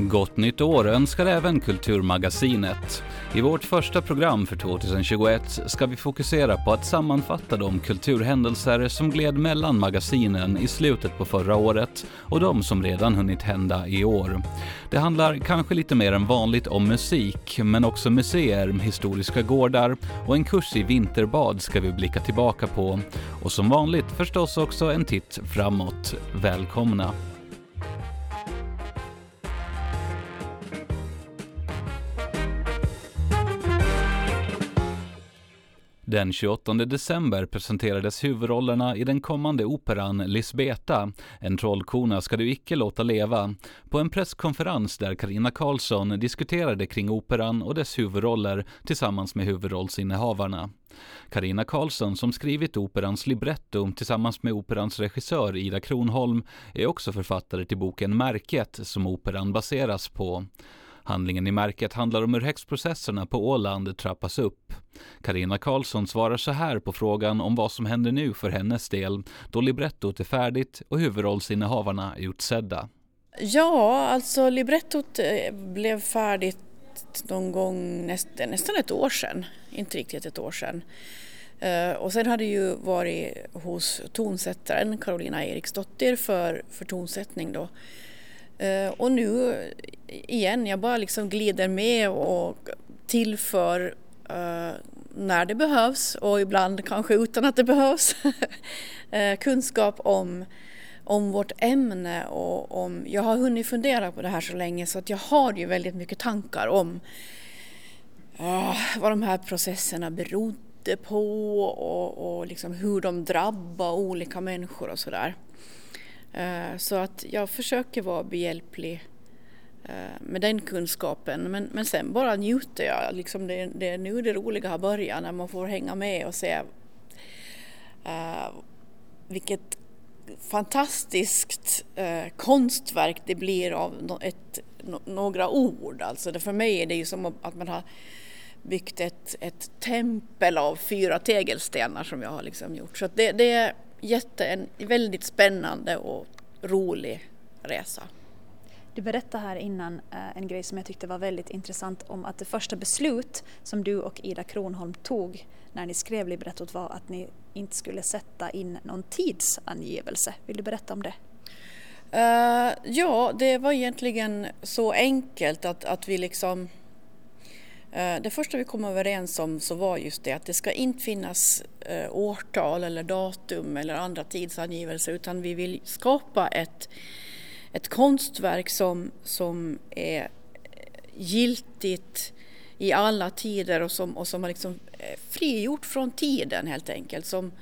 Gott nytt år önskar även Kulturmagasinet. I vårt första program för 2021 ska vi fokusera på att sammanfatta de kulturhändelser som gled mellan magasinen i slutet på förra året och de som redan hunnit hända i år. Det handlar kanske lite mer än vanligt om musik, men också museer, historiska gårdar och en kurs i vinterbad ska vi blicka tillbaka på. Och som vanligt förstås också en titt framåt. Välkomna! Den 28 december presenterades huvudrollerna i den kommande operan Lisbeta, En trollkona ska du icke låta leva, på en presskonferens där Karina Karlsson diskuterade kring operan och dess huvudroller tillsammans med huvudrollsinnehavarna. Karina Karlsson, som skrivit operans libretto tillsammans med operans regissör Ida Kronholm, är också författare till boken Märket som operan baseras på. Handlingen i märket handlar om hur häxprocesserna på Åland trappas upp. Karina Karlsson svarar så här på frågan om vad som händer nu för hennes del, då librettot är färdigt och huvudrollsinnehavarna är utsedda. Ja, alltså librettot eh, blev färdigt någon gång näst, eh, nästan ett år sedan, inte riktigt ett år sedan. Eh, och sen hade ju varit hos tonsättaren Carolina Eriksdottir för, för tonsättning då. Eh, och nu igen, jag bara liksom glider med och tillför eh, när det behövs och ibland kanske utan att det behövs eh, kunskap om, om vårt ämne och om, jag har hunnit fundera på det här så länge så att jag har ju väldigt mycket tankar om uh, vad de här processerna berodde på och, och liksom hur de drabbar olika människor och sådär. Eh, så att jag försöker vara behjälplig eh, med den kunskapen. Men, men sen bara njuter jag. Liksom det, det är nu det roliga har börjat när man får hänga med och se uh, vilket fantastiskt uh, konstverk det blir av no, ett, no, några ord. Alltså det, för mig är det ju som att man har byggt ett, ett tempel av fyra tegelstenar som jag har liksom gjort. Så det, det är jätte, en väldigt spännande och rolig resa. Du berättade här innan eh, en grej som jag tyckte var väldigt intressant om att det första beslut som du och Ida Kronholm tog när ni skrev librettot var att ni inte skulle sätta in någon tidsangivelse. Vill du berätta om det? Uh, ja, det var egentligen så enkelt att, att vi liksom Eh, det första vi kom överens om så var just det att det ska inte finnas eh, årtal eller datum eller andra tidsangivelser utan vi vill skapa ett ett konstverk som, som är giltigt i alla tider och som, och som är liksom eh, frigjort från tiden helt enkelt. Som,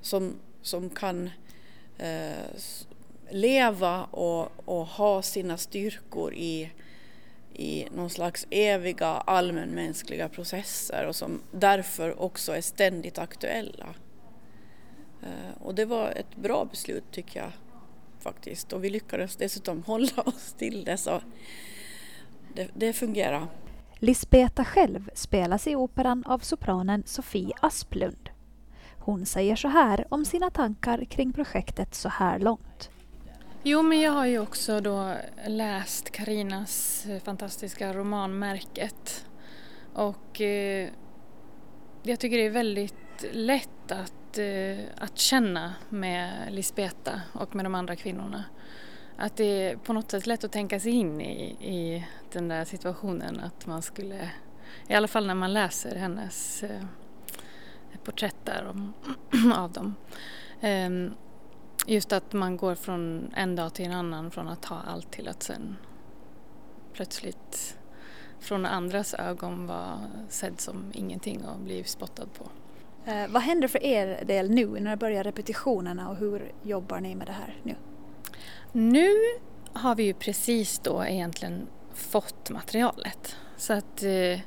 som, som kan eh, leva och, och ha sina styrkor i, i någon slags eviga allmänmänskliga processer och som därför också är ständigt aktuella. Eh, och det var ett bra beslut tycker jag faktiskt och vi lyckades dessutom hålla oss till det så det, det fungerar. Lisbeta själv spelas i operan av sopranen Sofie Asplund. Hon säger så här om sina tankar kring projektet så här långt. Jo, men jag har ju också då läst Karinas eh, fantastiska roman Märket och eh, jag tycker det är väldigt lätt att Eh, att, känna med Lisbeta och med de andra kvinnorna. Att det är på något sätt lätt att tänka sig in i, i den där situationen att man skulle, i alla fall när man läser hennes eh, porträtt där om, av dem. Ehm, Just att man går från en dag till en annan från att ha allt till att sen plötsligt från andras ögon vara sedd som ingenting och bli spottad på. Eh, vad händer för er del nu när börjar repetitionerna och hur jobbar ni med det här nu? Nu har vi ju precis då egentligen fått materialet så att eh,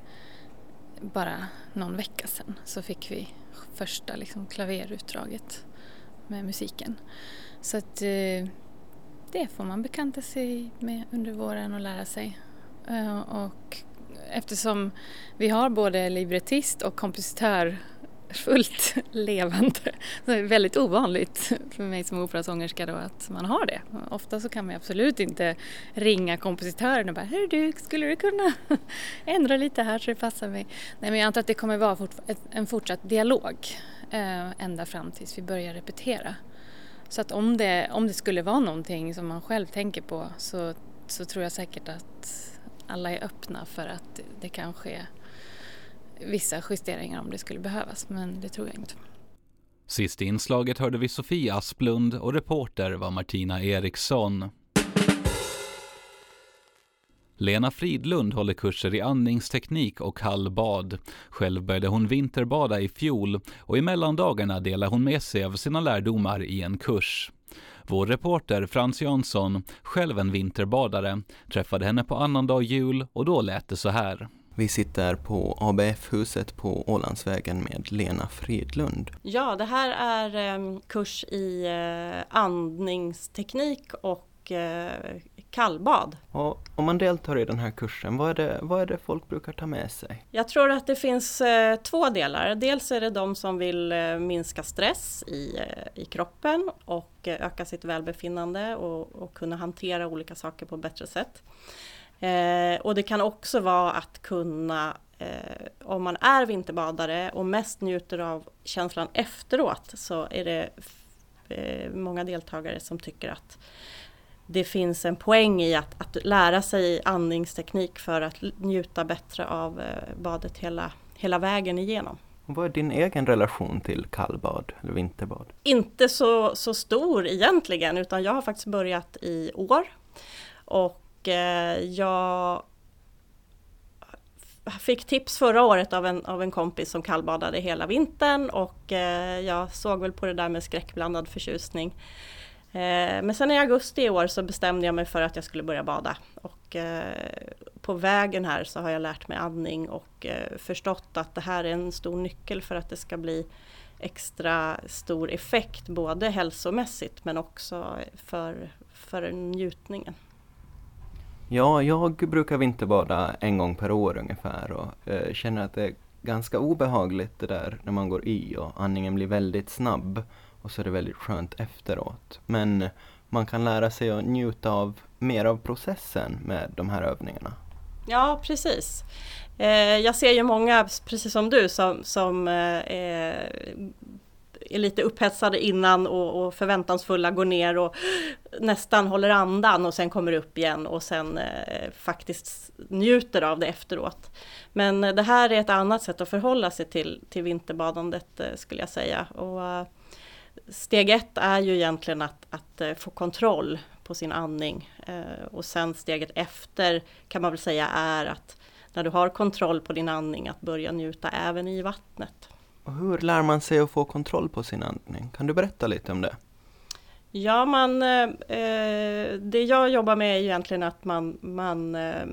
bara någon vecka sedan så fick vi första liksom, klaverutdraget med musiken. Så att eh, det får man bekanta sig med under våren och lära sig. Eh, och eftersom vi har både librettist och kompositör fullt levande. Det är väldigt ovanligt för mig som operasångerska då att man har det. Ofta så kan man absolut inte ringa kompositören och bara Hör du, skulle du kunna ändra lite här så det passar mig? Nej men jag antar att det kommer vara en fortsatt dialog eh, ända fram tills vi börjar repetera. Så att om det, om det skulle vara någonting som man själv tänker på så, så tror jag säkert att alla är öppna för att det kan ske vissa justeringar om det skulle behövas, men det tror jag inte. Sist i inslaget hörde vi Sofie Asplund och reporter var Martina Eriksson. Lena Fridlund håller kurser i andningsteknik och kallbad. Själv började hon vinterbada i fjol och i mellandagarna delar hon med sig av sina lärdomar i en kurs. Vår reporter Frans Jansson, själv en vinterbadare, träffade henne på annandag jul och då lät det så här. Vi sitter på ABF-huset på Ålandsvägen med Lena Fridlund. Ja, det här är ehm, kurs i eh, andningsteknik och eh, kallbad. Och om man deltar i den här kursen, vad är, det, vad är det folk brukar ta med sig? Jag tror att det finns eh, två delar. Dels är det de som vill eh, minska stress i, eh, i kroppen och eh, öka sitt välbefinnande och, och, kunna hantera olika saker på ett bättre sätt. Eh, och det kan också vara att kunna eh, om man är vinterbadare och mest njuter av känslan efteråt så är det många deltagare som tycker att det finns en poäng i att, att lära sig andningsteknik för att njuta bättre av eh, badet hela, hela vägen igenom. Och vad är din egen relation till kallbad eller vinterbad? Inte så, så stor egentligen utan jag har faktiskt börjat i år. Och eh, Eh, jag fick tips förra året av en, av en kompis som kallbadade hela vintern och eh, jag såg väl på det där med skräckblandad förtjusning. Eh, men sen i augusti i år så bestämde jag mig för att jag skulle börja bada. Och på vägen här så har jag lärt mig andning och förstått att det här är en stor nyckel för att det ska bli extra stor effekt både hälsomässigt men också för, för njutningen. Ja, jag brukar vinterbada en gång per år ungefär och eh, känner att det är ganska obehagligt det där när man går i och andningen blir väldigt snabb och så är det väldigt skönt efteråt. Men man kan lära sig att njuta av mer av processen med de här övningarna. Ja, precis. Eh, jag ser ju många, precis som du, som, som eh, är lite upphetsade innan och, och, förväntansfulla, går ner och nästan håller andan och sen kommer upp igen och sen eh, faktiskt njuter av det efteråt. Men eh, det här är ett annat sätt att förhålla sig till, till vinterbadandet eh, skulle jag säga. Och, eh, steg ett är ju egentligen att, att eh, få kontroll på sin andning eh, och sen steget efter kan man väl säga är att när du har kontroll på din andning att börja njuta även i vattnet. Och hur lär man sig att få kontroll på sin andning? Kan du berätta lite om det? Ja, man, eh, eh, det jag jobbar med är egentligen att man, man eh,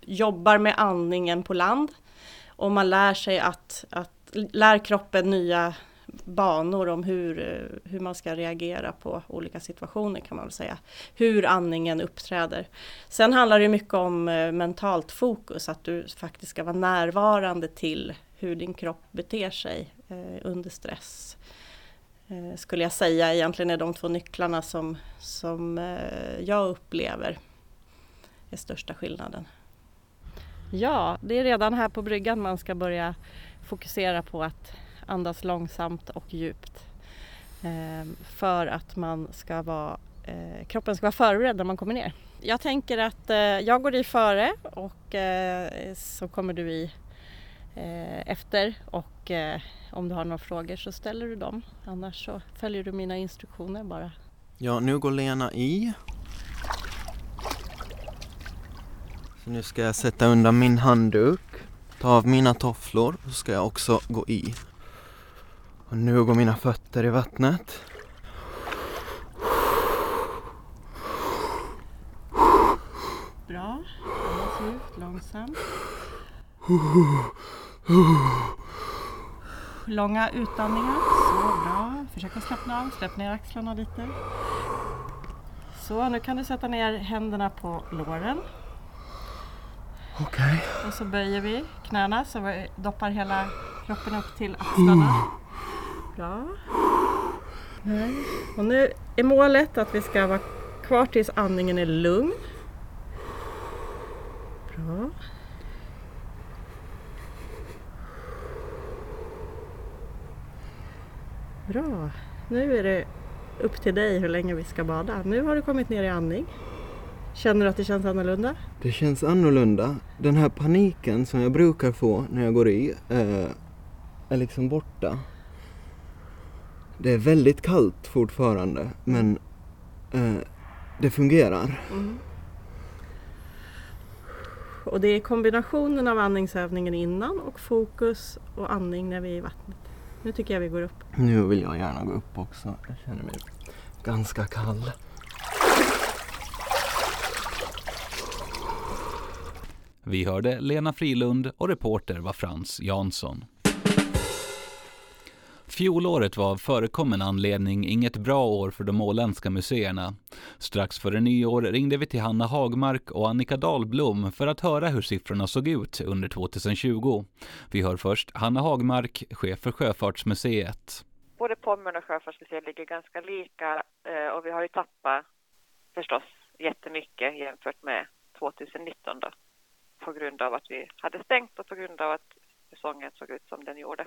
jobbar med andningen på land och man lär sig att, att lär kroppen nya banor om hur, eh, hur man ska reagera på olika situationer kan man väl säga. Hur andningen uppträder. Sen handlar det mycket om eh, mentalt fokus, att du faktiskt ska vara närvarande till hur din kropp beter sig eh, under stress. Eh, skulle jag säga egentligen är de två nycklarna som, som eh, jag upplever är största skillnaden. Ja, det är redan här på bryggan man ska börja fokusera på att andas långsamt och djupt. Eh, för att man ska vara, kroppen ska vara förberedd när man kommer ner. Jag tänker att jag går i före och så kommer du i efter och om du har några frågor så ställer du dem. Annars så följer du mina instruktioner bara. Ja, nu går Lena i. Så nu ska jag sätta undan min handduk, ta av mina tofflor och så ska jag också gå i. Och nu går mina fötter i vattnet. Bra. Andas ut långsamt. Långa utandningar. Så bra. Försök att slappna av. Släpp ner axlarna lite. Så, nu kan du sätta ner händerna på låren. Okej. Okay. Och så böjer vi knäna så vi doppar hela kroppen upp till axlarna. Bra. Och nu är målet att vi ska vara kvar tills andningen är lugn. Bra. Bra. Nu är det upp till dig hur länge vi ska bada. Nu har du kommit ner i andning. Känner du att det känns annorlunda? Det känns annorlunda. Den här paniken som jag brukar få när jag går i eh, är liksom borta. Det är väldigt kallt fortfarande men eh, det fungerar. Mm. Och det är kombinationen av andningsövningen innan och fokus och andning när vi är i vattnet. Nu tycker jag vi går upp. Nu vill jag gärna gå upp också. Jag känner mig ganska kall. Vi hörde Lena Frilund och reporter var Frans Jansson. Fjolåret var av förekommen anledning inget bra år för de åländska museerna. Strax före nyår ringde vi till Hanna Hagmark och Annika Dahlblom för att höra hur siffrorna såg ut under 2020. Vi hör först Hanna Hagmark, chef för Sjöfartsmuseet. Både Pommern och Sjöfartsmuseet ligger ganska lika eh, och vi har ju tappat förstås jättemycket jämfört med 2019 då, på grund av att vi hade stängt och på grund av att säsongen såg ut som den gjorde.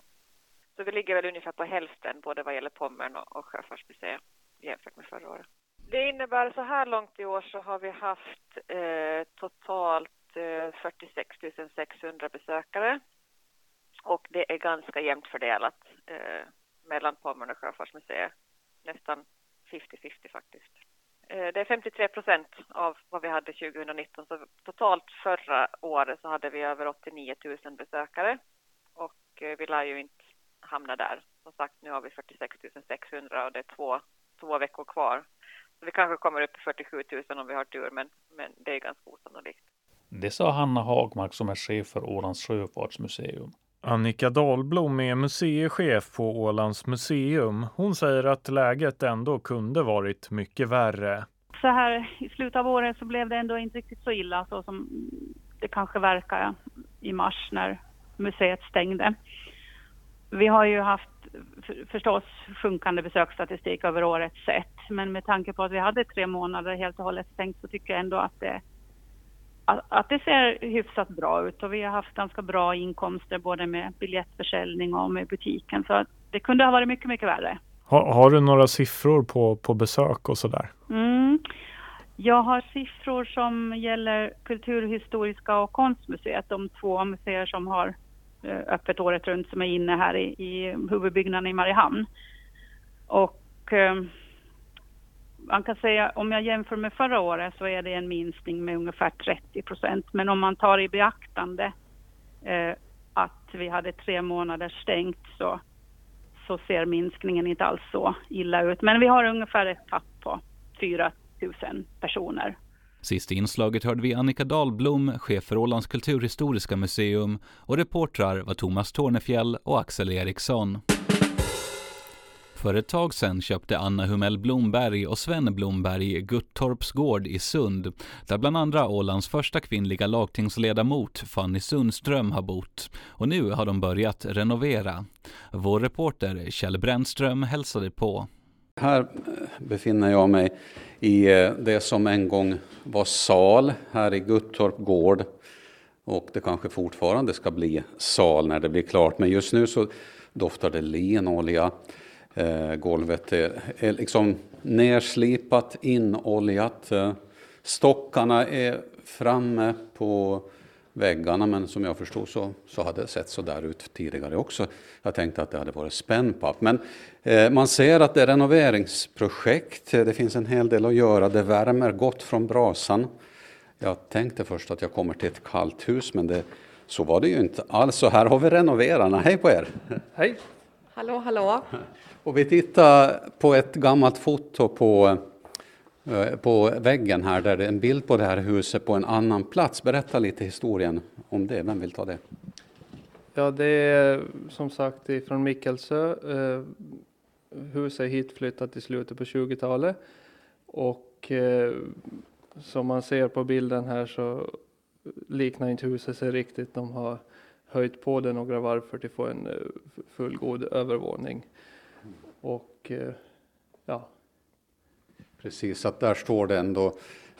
Så vi ligger väl ungefär på hälften både vad gäller Pommern och, och Sjöfartsmuseet jämfört med förra året. Det innebär så här långt i år så har vi haft eh, totalt eh, 46 600 besökare och det är ganska jämnt fördelat eh, mellan Pommern och Sjöfartsmuseet. Nästan 50-50 faktiskt. Eh, det är 53 procent av vad vi hade 2019 så totalt förra året så hade vi över 89 000 besökare och eh, vi lär ju inte hamna där. Som sagt, nu har vi 46 600 och det är två, två veckor kvar. Så vi kanske kommer upp i 47 000 om vi har tur, men, men det är ganska osannolikt. Det sa Hanna Hagmark som är chef för Ålands sjöfartsmuseum. Annika Dahlblom är museichef på Ålands museum. Hon säger att läget ändå kunde varit mycket värre. Så här i slutet av året så blev det ändå inte riktigt så illa så som det kanske verkar i mars när museet stängde. Vi har ju haft förstås sjunkande besöksstatistik över året sett, men med tanke på att vi hade tre månader helt och hållet stängt så tycker jag ändå att det, att det ser hyfsat bra ut och vi har haft ganska bra inkomster både med biljettförsäljning och med butiken så det kunde ha varit mycket, mycket värre. Har, har du några siffror på, på besök och sådär? Mm. Jag har siffror som gäller Kulturhistoriska och Konstmuseet, de två museer som har Eh, öppet året runt som är inne här i, i huvudbyggnaden i Mariehamn. Och eh, man kan säga om jag jämför med förra året så är det en minskning med ungefär 30 procent. Men om man tar i beaktande eh, att vi hade tre månader stängt så, så ser minskningen inte alls så illa ut. Men vi har ungefär ett tapp på 4 000 personer Sist i inslaget hörde vi Annika Dahlblom, chef för Ålands kulturhistoriska museum och reportrar var Thomas Tornefjell och Axel Eriksson. För ett tag sedan köpte Anna Humell Blomberg och Sven Blomberg Guttorps gård i Sund, där bland andra Ålands första kvinnliga lagtingsledamot Fanny Sundström har bott. Och nu har de börjat renovera. Vår reporter Kjell Brännström hälsade på. Här eh, befinner jag mig i eh, det som en gång var sal här i Guttorp gård. Och det kanske fortfarande ska bli sal när det blir klart. Men just nu så doftar det lenolja. Eh, golvet är, är liksom nerslipat, inoljat. Stockarna är framme på väggarna men som jag förstod så, så hade det sett så där ut tidigare också. Jag tänkte att det hade varit spännpapp. Men eh, man ser att det är renoveringsprojekt. Det finns en hel del att göra. Det värmer gott från brasan. Jag tänkte först att jag kommer till ett kallt hus men det, så var det ju inte alls. Så här har vi renoverarna. Hej på er! Hej! Hallå, hallå! Och vi tittar på ett gammalt foto på Eh, på väggen här där det är en bild på det här huset på en annan plats. Berätta lite historien om det, vem vill ta det? Ja, det är som sagt från Mikkelsö. Eh, huset är hitflyttat i slutet på 20-talet och eh, som man ser på bilden här så liknar inte huset sig riktigt. De har höjt på det några varv för att få en fullgod övervåning. Och ja. Precis, att där står det ändå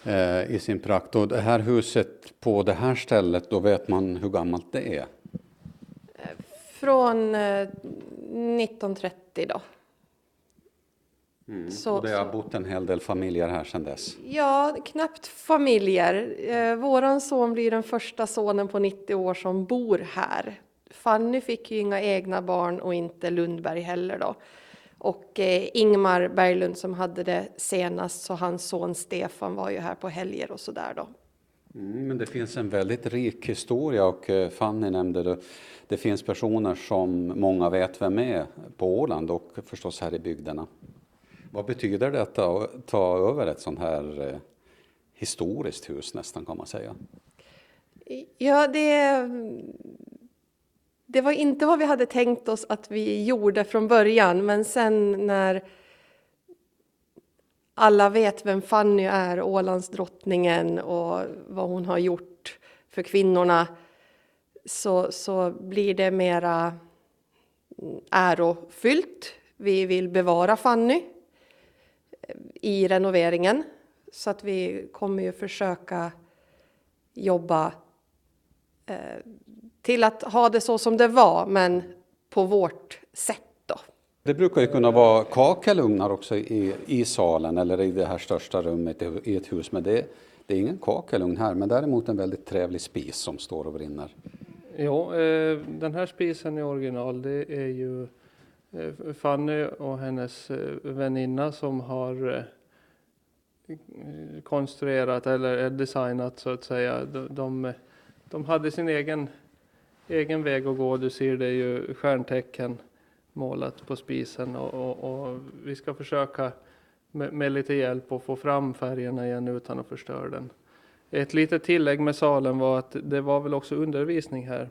eh, i sin prakt. Och det här huset på det här stället, då vet man hur gammalt det är? Från eh, 1930 då. Mm. Så, och det har så. bott en hel del familjer här sedan dess? Ja, knappt familjer. Eh, våran son blir den första sonen på 90 år som bor här. Fanny fick ju inga egna barn och inte Lundberg heller då. Och eh, Ingmar Berglund som hade det senast, så hans son Stefan var ju här på helger och sådär då. Mm, men det finns en väldigt rik historia och eh, Fanny nämnde det. Det finns personer som många vet vem är på Åland och förstås här i bygderna. Vad betyder det att ta, ta över ett sånt här eh, historiskt hus nästan kan man säga? Ja, det, det var inte vad vi hade tänkt oss att vi gjorde från början, men sen när alla vet vem Fanny är, Ålandsdrottningen och vad hon har gjort för kvinnorna, så, så blir det mera ärofyllt. Vi vill bevara Fanny i renoveringen, så att vi kommer ju försöka jobba eh, till att ha det så som det var, men på vårt sätt. Då. Det brukar ju kunna vara kakelugnar också i, i salen eller i det här största rummet i ett hus, men det, det är ingen kakelugn här, men däremot en väldigt trevlig spis som står och brinner. Ja, eh, den här spisen i original, det är ju eh, Fanny och hennes eh, väninna som har konstruerat eller designat så att säga. De, de, de hade sin egen egen väg att gå. Du ser det ju stjärntecken målat på spisen och, och, och vi ska försöka med, med, lite hjälp att få fram färgerna igen utan att förstöra den. Ett litet tillägg med salen var att det var väl också undervisning här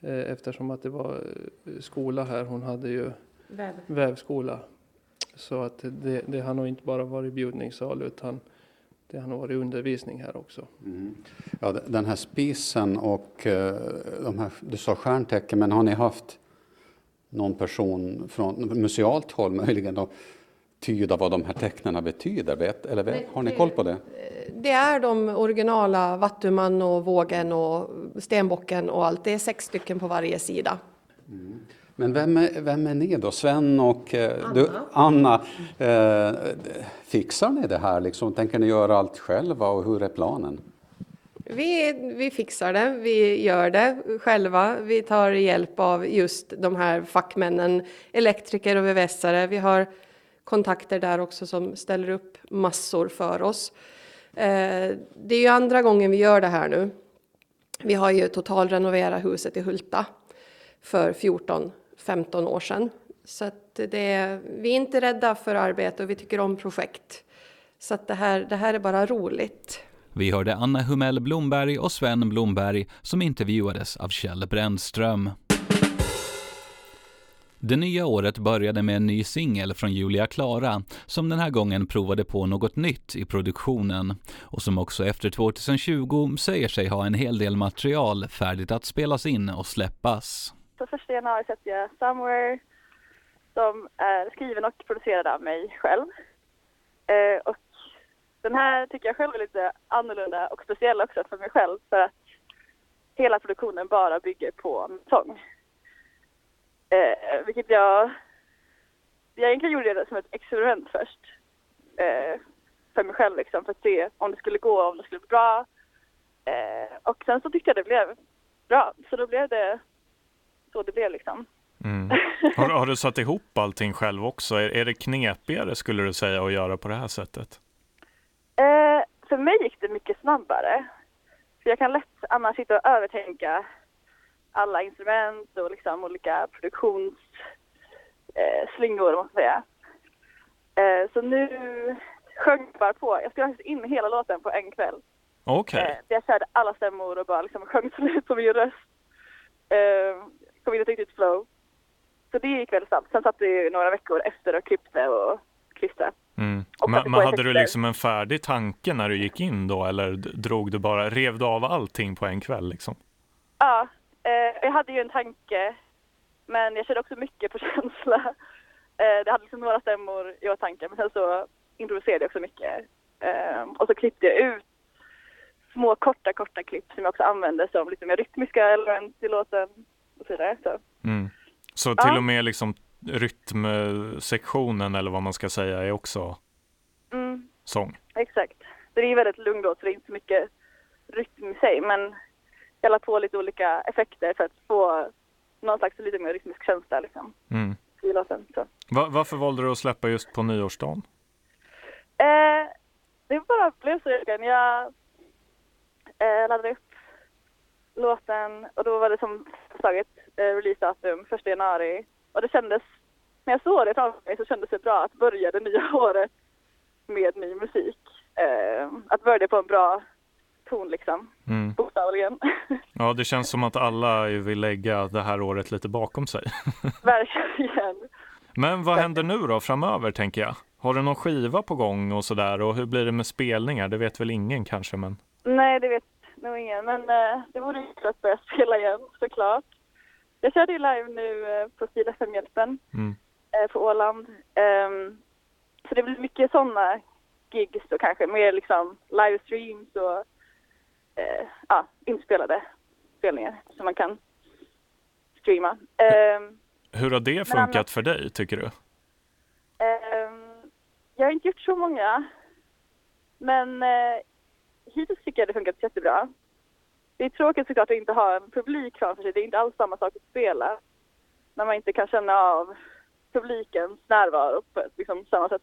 eh, eftersom att det var eh, skola här. Hon hade ju Väv. vävskola. Så att det, det har nog inte bara varit bjudningssal utan det har nog varit undervisning här också. Mm. Ja, den här spisen och eh, de här, du sa stjärntecken, men har ni haft någon person från musealt håll möjligen att tyda vad de här tecknen betyder? Vet, eller vet, har ni koll på det? Det är de originala Vattuman och Vågen och Stenbocken och allt. Det är sex stycken på varje sida. Mm. Men vem är, vem är ni då? Sven och eh, Anna. Du, Anna eh, fixar ni det här? Liksom? Tänker ni göra allt själva och hur är planen? Vi, vi fixar det, vi gör det själva. Vi tar hjälp av just de här fackmännen, elektriker och VVS-are. Vi har kontakter där också som ställer upp massor för oss. Eh, det är ju andra gången vi gör det här nu. Vi har ju totalrenoverat huset i Hulta för 14 15 år sedan. Så att det, vi är inte rädda för arbete och vi tycker om projekt. Så att det, här, det här är bara roligt. Vi hörde Anna Humell Blomberg och Sven Blomberg som intervjuades av Kjell Brännström. Det nya året började med en ny singel från Julia Klara som den här gången provade på något nytt i produktionen och som också efter 2020 säger sig ha en hel del material färdigt att spelas in och släppas. Så första januari sätter jag Somewhere som är skriven och producerad av mig själv. Eh, och den här tycker jag själv är lite annorlunda och speciell också för mig själv för att hela produktionen bara bygger på sång. Eh, vilket jag, jag egentligen gjorde det som ett experiment först. Eh, för mig själv liksom, för att se om det skulle gå, om det skulle bli bra. Eh, och sen så tyckte jag det blev bra, så då blev det så det blev liksom. Mm. Har, har, du satt ihop allting själv också? Är, är det knepigare skulle du säga att göra på det här sättet? Eh, för mig gick det mycket snabbare. För jag kan lätt annars sitta och övertänka alla instrument och liksom olika produktionsslingor, eh, måste säga. Eh, så nu sjöng jag bara på. Jag spelade in hela låten på en kväll. Okej. Okay. Eh, jag körde alla stämmor och bara liksom sjöng slut på min röst. Kom in ett riktigt flow. Så det gick väldigt snabbt. Sen satt det några veckor efter och klippte och klistrade. Mm. Men, men hade du liksom en färdig tanke när du gick in då eller drog du bara, rev du av allting på en kväll liksom? Ja, eh, jag hade ju en tanke, men jag körde också mycket på känsla. Eh, det hade liksom några stämmor i åtanke, men sen så improviserade jag också mycket. Eh, och så klippte jag ut små korta, korta klipp som jag också använde som lite mer rytmiska element i låten och så vidare. Så. Mm. Så till och med liksom rytmsektionen eller vad man ska säga är också mm. sång? Exakt. Det är väldigt lugn låt så det är inte så mycket rytm i sig men jag la på lite olika effekter för att få någon slags lite mer rytmisk känsla liksom. Mm. I låten. Så. Va varför valde du att släppa just på nyårsdagen? Eh, det bara blev så egentligen. Jag eh, laddade upp låten och då var det som sagt eh, releasedatum första januari och det kändes, när jag såg det framför mig så kändes det bra att börja det nya året med ny musik. Eh, att börja på en bra ton liksom, Mm. bokstavligen. Ja, det känns som att alla vill lägga det här året lite bakom sig. Verkligen. Men vad händer nu då framöver tänker jag? Har du någon skiva på gång och sådär och hur blir det med spelningar? Det vet väl ingen kanske men Nej, det vet nog ingen, men eh, det vore ju kul att börja spela igen såklart. Jag körde ju live nu eh, på Stil FM-hjälpen mm. eh, på Åland. Ehm, så det blir mycket sådana gigs och kanske mer liksom livestreams och eh, ja, inspelade spelningar som man kan streama. Ehm, hur har det funkat annars- för dig tycker du? ehm, jag har inte gjort så många, men hittills tycker jag det funkat jättebra. Det är tråkigt såklart att inte ha en publik framför sig. Det är inte alls samma sak att spela när man inte kan känna av publikens närvaro på ett liksom, samma sätt.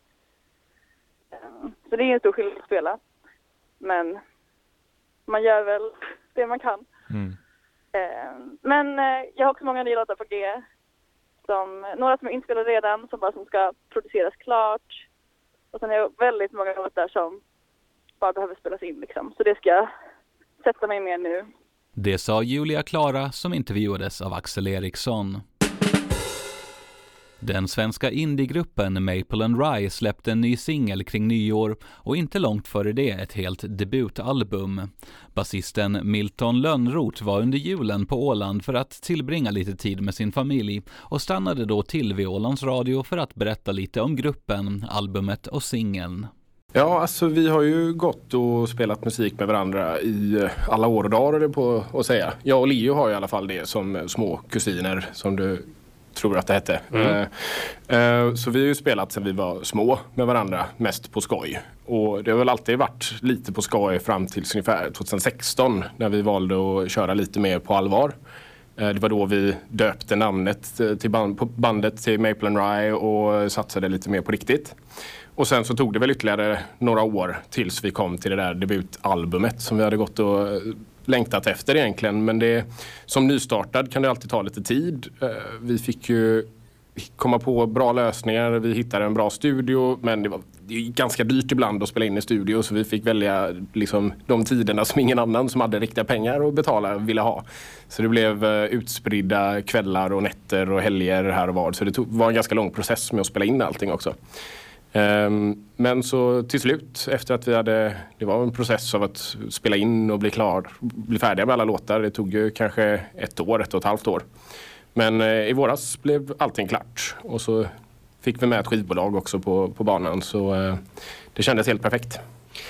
Ehm, Så det är en stor skillnad att spela. Men man gör väl det man kan. Mm. Ehm, Men eh, jag har också många nya låtar på G. Som, några som är inspelade redan, som bara som ska produceras klart. Och sen har jag väldigt många låtar som bara behöver spelas in liksom. Så det ska jag sätta mig mer nu. Det sa Julia Klara som intervjuades av Axel Eriksson. Den svenska indiegruppen Maple and Rye släppte en ny singel kring nyår och inte långt före det ett helt debutalbum. Basisten Milton Lönnroth var under julen på Åland för att tillbringa lite tid med sin familj och stannade då till vid Ålands Radio för att berätta lite om gruppen, albumet och singeln. Ja, alltså vi har ju gått och spelat musik med varandra i eh, alla år och dagar det på att säga. Jag och Leo har i alla fall det som eh, små kusiner som du tror att det hette. Mm. Eh, Så vi har ju spelat sedan vi var små med varandra, mest på skoj. Och det har väl alltid varit lite på skoj fram till ungefär 2016 när vi valde att köra lite mer på allvar. Det var då vi döpte namnet till band, på bandet till Maple and Rye och satsade lite mer på riktigt. Och sen så tog det väl ytterligare några år tills vi kom till det där debutalbumet som vi hade gått och eh, längtat efter egentligen. Men det, som nystartad kan det alltid ta lite tid. Eh, vi fick ju komma på bra lösningar. Vi hittade en bra studio men det var det är ganska dyrt ibland att spela in i studio så vi fick välja liksom, de tiderna som ingen annan som hade riktiga pengar att betala ville ha. Så det blev eh, utspridda kvällar och nätter och helger här och var. Så det tog, var en ganska lång process med att spela in allting också. Ehm, men så till slut efter att vi hade, det var en process av att spela in och bli klar, bli färdiga med alla låtar. Det tog ju kanske ett år, ett och ett halvt år. Men eh, i våras blev allting klart och så fick vi med ett skivbolag också på, på banan så eh, det kändes helt perfekt.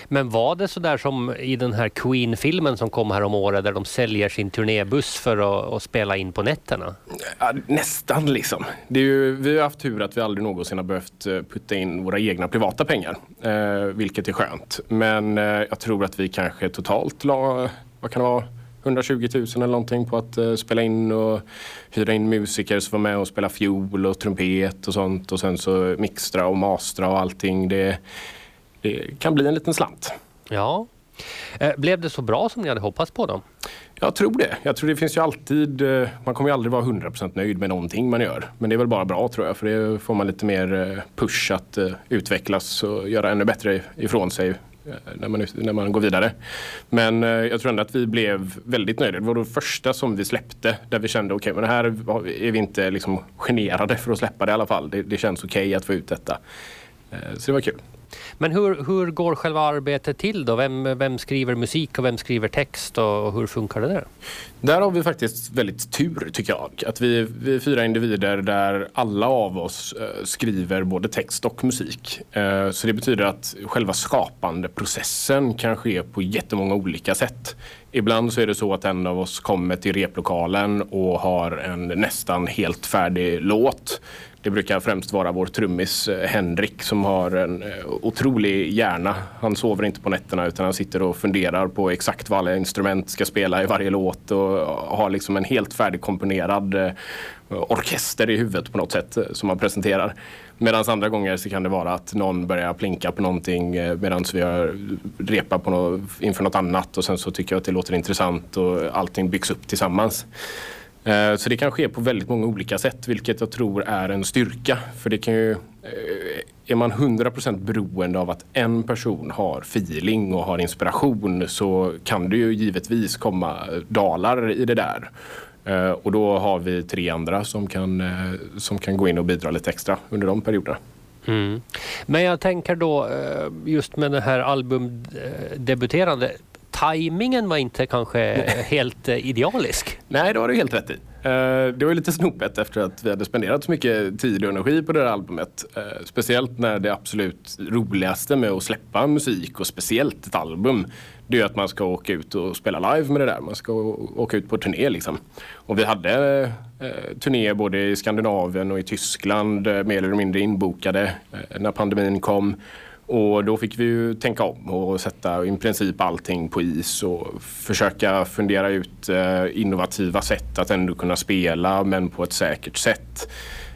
Men var det så där som i den här Queen-filmen som kom här om året där de säljer sin turnébuss för att, att spela in på nätterna? Ja, nästan liksom. Det är ju, vi har haft tur att vi aldrig någonsin har behövt eh, putta in våra egna privata pengar. Eh, vilket är skönt. Men eh, jag tror att vi kanske totalt la, vad kan det vara, 120 000 eller någonting på att eh, spela in och hyra in musiker som var med och spela fiol och trumpet och sånt. Och sen så mixtra och mastra och allting. Det, det kan bli en liten slant. Ja. Eh, Blev det så bra som ni hade hoppats på då? Jag tror det. Jag tror det finns ju alltid, eh, man kommer ju aldrig vara 100% nöjd med någonting man gör. Men det är väl bara bra tror jag för det får man lite mer eh, push att utvecklas och göra ännu bättre ifrån sig när man, när man går vidare. Men jag tror ändå att vi blev väldigt nöjda. Det var det första som vi släppte där vi kände okej men det här är vi inte liksom generade för att släppa det i alla fall. Det, det känns okej att få ut detta. Så det var kul. Men hur, hur går själva arbetet till då? Vem, vem skriver musik och vem skriver text och, och hur funkar det där? Där har vi faktiskt väldigt tur tycker jag. Att vi, vi är fyra individer där alla av oss eh, skriver både text och musik. Eh, så det betyder att själva skapandeprocessen kan ske på jättemånga olika sätt. Ibland så är det så att en av oss kommer till replokalen och har en nästan helt färdig låt. Det brukar främst vara vår trummis eh, Henrik som har en eh, otrolig hjärna. Han sover inte på nätterna utan han sitter och funderar på exakt vad alla instrument ska spela i varje låt och eh, har liksom en helt färdigkomponerad orkester i huvudet på något sätt som han presenterar. Medan andra gånger så kan det vara att någon börjar plinka på någonting medan vi har repat på något, inför något annat och sen så tycker jag att det låter intressant och allting byggs upp tillsammans. Eh, så det kan ske på väldigt många olika sätt, vilket jag tror är en styrka. För det kan ju, eh, är man 100% beroende av att en person har feeling och har inspiration så kan det ju givetvis komma dalar i det där. Eh, och då har vi tre andra som kan, som kan gå in och bidra lite extra under de perioderna. Mm. Men jag tänker då just med det här albumdebuterande tajmingen var inte kanske helt idealisk. Nej, det har du helt rätt i. Eh, det var lite snopet efter att vi hade spenderat så mycket tid och energi på det här albumet. Eh, speciellt när det absolut roligaste med att släppa musik och speciellt ett album det är att man ska åka ut och spela live med det där. Man ska åka ut på turné liksom. Och vi hade eh, turné turnéer både i Skandinavien och i Tyskland mer eller mindre inbokade när pandemin kom. Och då fick vi ju tänka om och sätta i princip allting på is och försöka fundera ut eh, innovativa sätt att ändå kunna spela men på ett säkert sätt.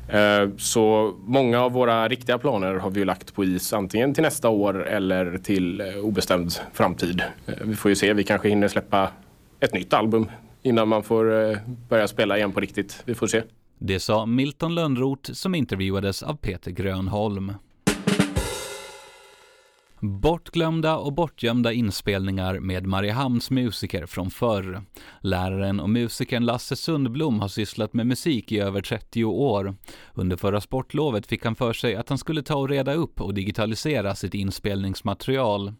Eh, så många av våra riktiga planer har vi lagt på is antingen till nästa år eller till eh, obestämd framtid. Eh, vi får ju se, vi kanske hinner släppa ett nytt album innan man får börja spela igen på riktigt. Vi får se. Det sa Milton Lönnroth som intervjuades av Peter Grönholm. Bortglömda och bortgömda inspelningar med Mariehamns musiker från förr. Läraren och musikern Lasse Sundblom har sysslat med musik i över 30 år. Under förra sportlovet fick han för sig att han skulle ta och reda upp och digitalisera sitt inspelningsmaterial.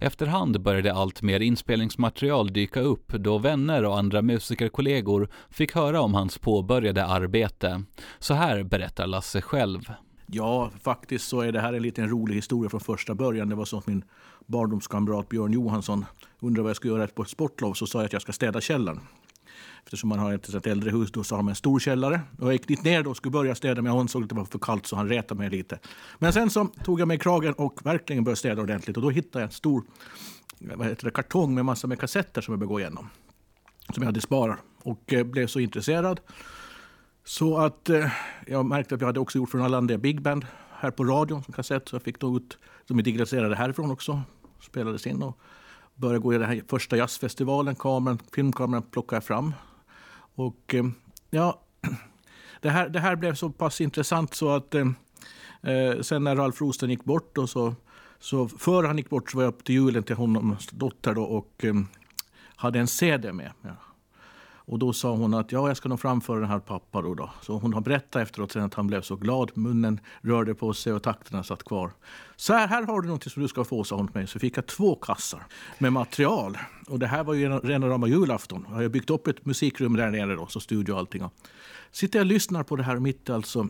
Efterhand började allt mer inspelningsmaterial dyka upp då vänner och andra musikerkollegor fick höra om hans påbörjade arbete. Så här berättar Lasse själv. Ja, faktiskt så är det här en liten rolig historia från första början. Det var så att min barndomskamrat Björn Johansson undrade vad jag skulle göra på ett sportlov. Så sa jag att jag ska städa källaren. Eftersom man har ett, ett äldre hus då så har man en stor källare. Och jag gick dit ner då och skulle börja städa men jag ansåg att det var för kallt så han retade mig lite. Men sen så tog jag mig kragen och verkligen började städa ordentligt. Och då hittade jag en stor vad heter det, kartong med massor med kassetter som jag började gå igenom. Som jag hade sparat och eh, blev så intresserad. Så att eh, jag märkte att jag hade också gjort från Allandia Big Band här på radion som kassett. Så jag fick då ut, de är digitaliserade härifrån också, spelades in och började gå i den här första jazzfestivalen. Kameran, filmkameran plockade jag fram. Och eh, ja, det här, det här blev så pass intressant så att eh, eh sen när Ralf Rosten gick bort då, så, så före han gick bort så var jag upp till julen till honom, dotter då, och eh, hade en CD med. Ja och då sa hon att ja, jag ska nog framföra den här pappa då, då. Så hon har berättat efteråt att han blev så glad. Munnen rörde på sig och takterna satt kvar. Så här, här har du något som du ska få, sa hon till mig. Så fick jag två kassar med material. Och det här var ju rena rama julafton. Jag har byggt upp ett musikrum där nere då, så studio och allting. Sitter jag och lyssnar på det här mitt alltså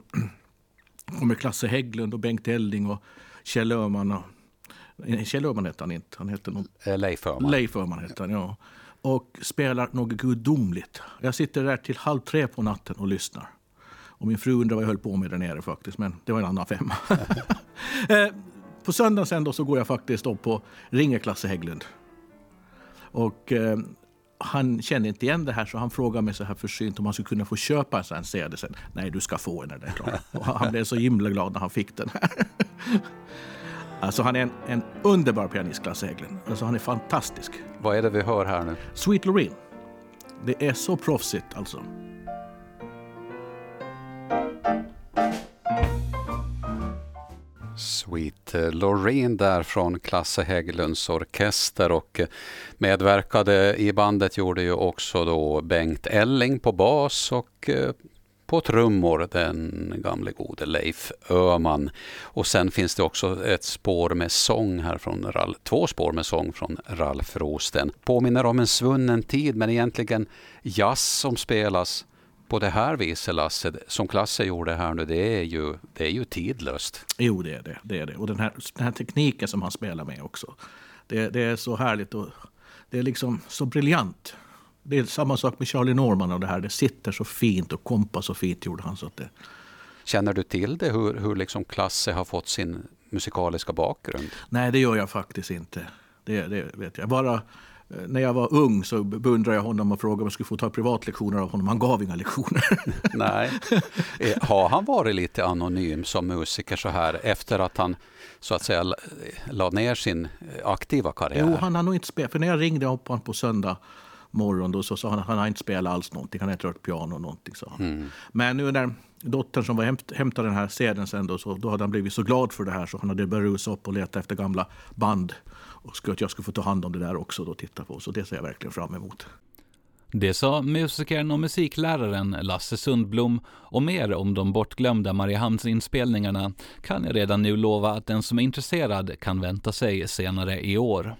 kommer Klasse Hägglund och Bengt Elding och Kjell Öhman. Och, Kjell Öhman hette han inte. Han hette någon, eh, Leif Öhman. Leif Öhman hette han, ja och spelar något gudomligt. Jag sitter där till halv tre på natten och lyssnar. Och min fru undrar vad jag höll på med där nere faktiskt, men det var en annan femma. Eh, på söndagen sen då så går jag faktiskt upp och ringer Klasse Hägglund. Och eh, han känner inte igen det här så han frågar mig så här försynt om han skulle kunna få köpa en sån CD sen. Nej, du ska få den. Där, och han blev så himla glad när han fick den. här. Alltså han är en, en underbar pianist, Klasse Hägglund. Alltså han är fantastisk. Vad är det vi hör här nu? Sweet Loreen. Det är så proffsigt alltså. Sweet Loreen där från Klasse Hägglunds orkester och medverkade i bandet gjorde ju också då Bengt Elling på bas och eh, på trummor den gamle gode Leif Öman. Och sen finns det också ett spår med sång här från Ralf, två spår med sång från Ralf Rosten. Påminner om en svunnen tid men egentligen jazz som spelas på det här viset Lasse, som Klasse gjorde här nu, det är ju, det är ju tidlöst. Jo, det är det. det, är det. Och den här, den här tekniken som han spelar med också. Det, det är så härligt och det är liksom så briljant. Det är samma sak med Charlie Norman och det här. Det sitter så fint och kompar så fint gjorde han. Så att det... Känner du till det, hur, hur liksom Klasse har fått sin musikaliska bakgrund? Nej, det gör jag faktiskt inte. Det, det vet jag. Bara Eh, när jag var ung så beundrade jag honom och frågade om jag skulle få ta privatlektioner av honom. Han gav inga lektioner. Nej. Eh, har han varit lite anonym som musiker så här efter att han så att säga la ner sin aktiva karriär? Jo, han har nog inte spelat. För när jag ringde upp honom på söndag morgon då så sa han att han har inte spelat alls någonting. Han har inte rört piano någonting. Så. Mm. Men nu när dottern som var hämt, hämtade den här sedeln sen då, så då hade han blivit så glad för det här så han hade börjat rusa upp och leta efter gamla band och skulle att jag skulle få ta hand om det där också och titta på. Så det ser jag verkligen fram emot. Det sa musikern och musikläraren Lasse Sundblom och mer om de bortglömda Mariehamnsinspelningarna kan jag redan nu lova att den som är intresserad kan vänta sig senare i år.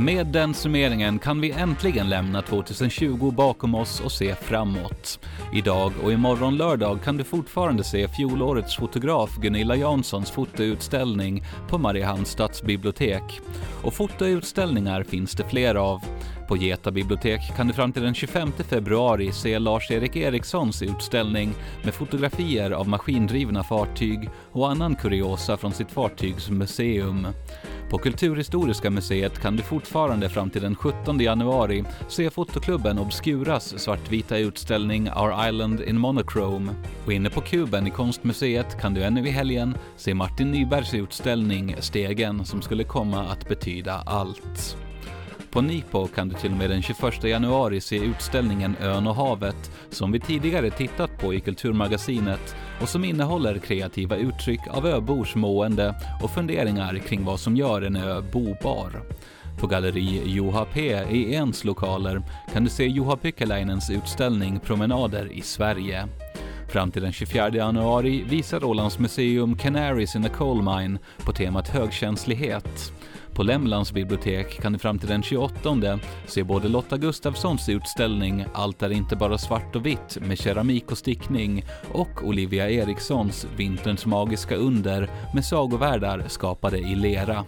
Med den summeringen kan vi äntligen lämna 2020 bakom oss och se framåt. Idag och imorgon lördag kan du fortfarande se fjolårets fotograf Gunilla Janssons fotoutställning på Mariehamns stadsbibliotek. Och fotoutställningar finns det fler av. På Geta bibliotek kan du fram till den 25 februari se Lars-Erik Erikssons utställning med fotografier av maskindrivna fartyg och annan kuriosa från sitt fartygsmuseum. På Kulturhistoriska museet kan du fortfarande fram till den 17 januari se fotoklubben Obscuras svartvita utställning Our Island in Monochrome. Och inne på Kuben i Konstmuseet kan du ännu i helgen se Martin Nybergs utställning Stegen som skulle komma att betyda allt. På Nipo kan du till och med den 21 januari se utställningen Ön och havet som vi tidigare tittat på i Kulturmagasinet och som innehåller kreativa uttryck av öbors mående och funderingar kring vad som gör en ö bobar. På galleri Juha P i Ens lokaler kan du se Juha Pykäläinens utställning Promenader i Sverige. Fram till den 24 januari visar Ålands museum Canaries in a Coal Mine på temat högkänslighet. På Lämlands bibliotek kan du fram till den 28 se både Lotta Gustafssons utställning Allt är inte bara svart och vitt med keramik och stickning och Olivia Erikssons Vinterns magiska under med sagovärldar skapade i lera.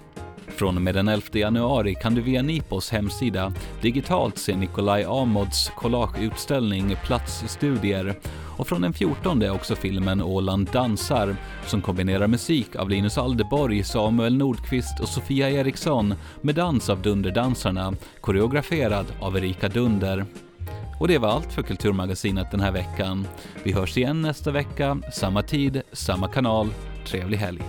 Från och med den 11 januari kan du via Nipos hemsida digitalt se Nikolaj Amods collageutställning Platsstudier och från den 14 är också filmen Åland dansar som kombinerar musik av Linus Aldeborg, Samuel Nordqvist och Sofia Eriksson med dans av Dunderdansarna, koreograferad av Erika Dunder. Och det var allt för Kulturmagasinet den här veckan. Vi hörs igen nästa vecka, samma tid, samma kanal. Trevlig helg!